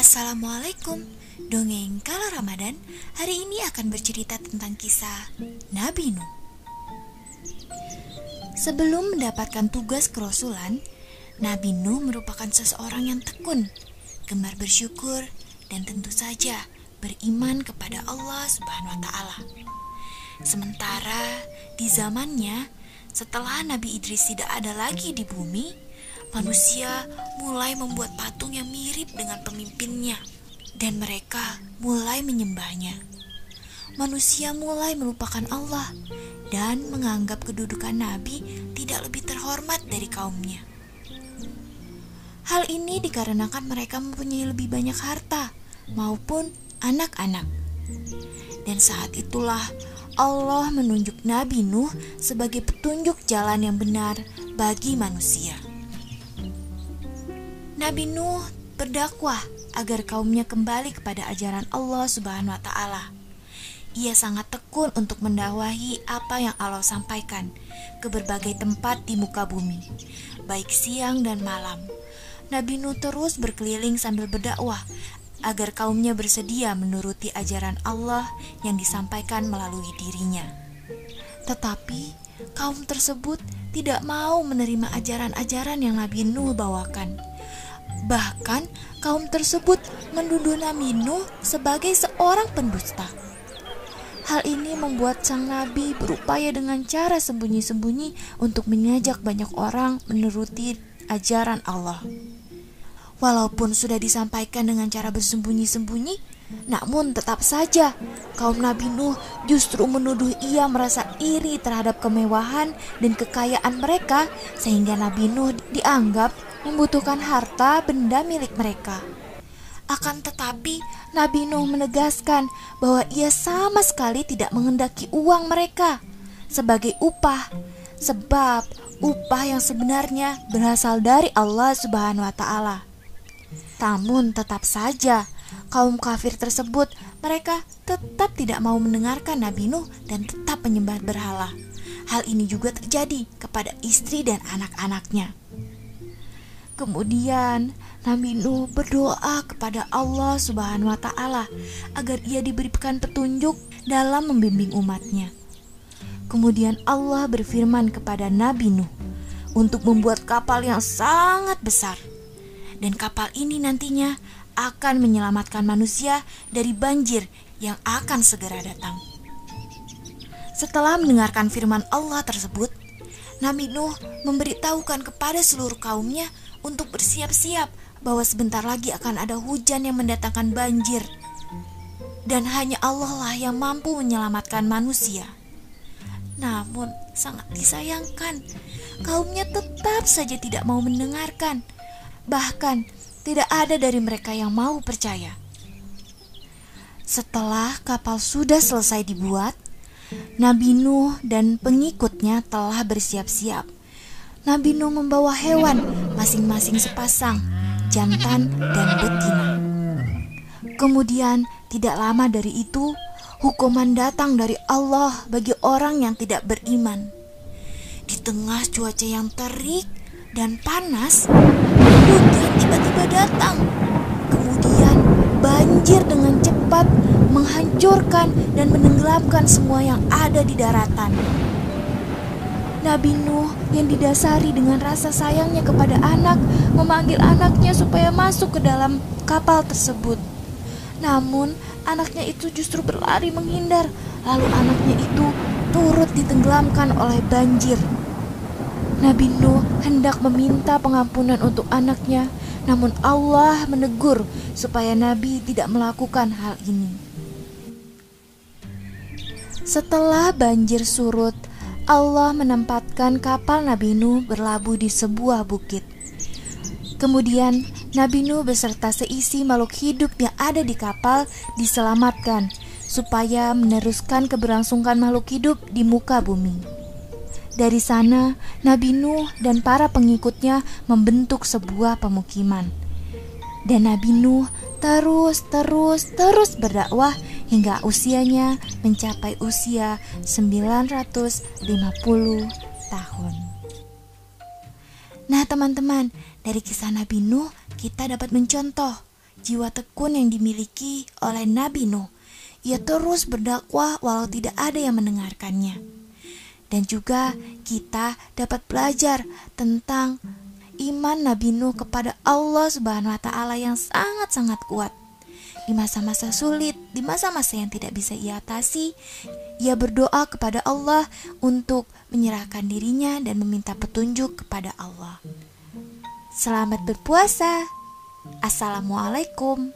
Assalamualaikum Dongeng Kala Ramadan hari ini akan bercerita tentang kisah Nabi Nuh Sebelum mendapatkan tugas kerasulan Nabi Nuh merupakan seseorang yang tekun Gemar bersyukur dan tentu saja beriman kepada Allah Subhanahu wa taala. Sementara di zamannya setelah Nabi Idris tidak ada lagi di bumi, manusia mulai membuat patung yang mirip dengan pemimpinnya, dan mereka mulai menyembahnya. Manusia mulai melupakan Allah dan menganggap kedudukan Nabi tidak lebih terhormat dari kaumnya. Hal ini dikarenakan mereka mempunyai lebih banyak harta maupun anak-anak. Dan saat itulah Allah menunjuk Nabi Nuh sebagai petunjuk jalan yang benar bagi manusia. Nabi Nuh berdakwah agar kaumnya kembali kepada ajaran Allah Subhanahu wa taala. Ia sangat tekun untuk mendakwahi apa yang Allah sampaikan ke berbagai tempat di muka bumi, baik siang dan malam. Nabi Nuh terus berkeliling sambil berdakwah agar kaumnya bersedia menuruti ajaran Allah yang disampaikan melalui dirinya. Tetapi kaum tersebut tidak mau menerima ajaran-ajaran yang Nabi Nuh bawakan. Bahkan kaum tersebut menuduh Nabi Nuh sebagai seorang pendusta. Hal ini membuat sang nabi berupaya dengan cara sembunyi-sembunyi untuk mengajak banyak orang menuruti ajaran Allah. Walaupun sudah disampaikan dengan cara bersembunyi-sembunyi, namun tetap saja kaum Nabi Nuh justru menuduh ia merasa iri terhadap kemewahan dan kekayaan mereka sehingga Nabi Nuh dianggap membutuhkan harta benda milik mereka. Akan tetapi, Nabi Nuh menegaskan bahwa ia sama sekali tidak mengendaki uang mereka sebagai upah, sebab upah yang sebenarnya berasal dari Allah Subhanahu wa Ta'ala. Namun, tetap saja kaum kafir tersebut, mereka tetap tidak mau mendengarkan Nabi Nuh dan tetap menyembah berhala. Hal ini juga terjadi kepada istri dan anak-anaknya. Kemudian Nabi Nuh berdoa kepada Allah Subhanahu wa taala agar ia diberikan petunjuk dalam membimbing umatnya. Kemudian Allah berfirman kepada Nabi Nuh untuk membuat kapal yang sangat besar. Dan kapal ini nantinya akan menyelamatkan manusia dari banjir yang akan segera datang. Setelah mendengarkan firman Allah tersebut, Nabi Nuh memberitahukan kepada seluruh kaumnya untuk bersiap-siap bahwa sebentar lagi akan ada hujan yang mendatangkan banjir. Dan hanya Allah lah yang mampu menyelamatkan manusia. Namun sangat disayangkan, kaumnya tetap saja tidak mau mendengarkan. Bahkan tidak ada dari mereka yang mau percaya. Setelah kapal sudah selesai dibuat, Nabi Nuh dan pengikutnya telah bersiap-siap Nabi Nuh membawa hewan masing-masing sepasang, jantan dan betina. Kemudian tidak lama dari itu, hukuman datang dari Allah bagi orang yang tidak beriman. Di tengah cuaca yang terik dan panas, hujan tiba-tiba datang. Kemudian banjir dengan cepat menghancurkan dan menenggelamkan semua yang ada di daratan. Nabi Nuh yang didasari dengan rasa sayangnya kepada anak memanggil anaknya supaya masuk ke dalam kapal tersebut. Namun anaknya itu justru berlari menghindar, lalu anaknya itu turut ditenggelamkan oleh banjir. Nabi Nuh hendak meminta pengampunan untuk anaknya, namun Allah menegur supaya Nabi tidak melakukan hal ini. Setelah banjir surut, Allah menempatkan kapal Nabi Nuh berlabuh di sebuah bukit. Kemudian Nabi Nuh beserta seisi makhluk hidup yang ada di kapal diselamatkan supaya meneruskan keberlangsungan makhluk hidup di muka bumi. Dari sana, Nabi Nuh dan para pengikutnya membentuk sebuah pemukiman. Dan Nabi Nuh terus, terus, terus berdakwah hingga usianya mencapai usia 950 tahun. Nah, teman-teman, dari kisah Nabi Nuh kita dapat mencontoh jiwa tekun yang dimiliki oleh Nabi Nuh. Ia terus berdakwah walau tidak ada yang mendengarkannya. Dan juga kita dapat belajar tentang iman Nabi Nuh kepada Allah Subhanahu wa taala yang sangat-sangat kuat. Di masa-masa sulit, di masa-masa yang tidak bisa ia atasi, ia berdoa kepada Allah untuk menyerahkan dirinya dan meminta petunjuk kepada Allah. Selamat berpuasa. Assalamualaikum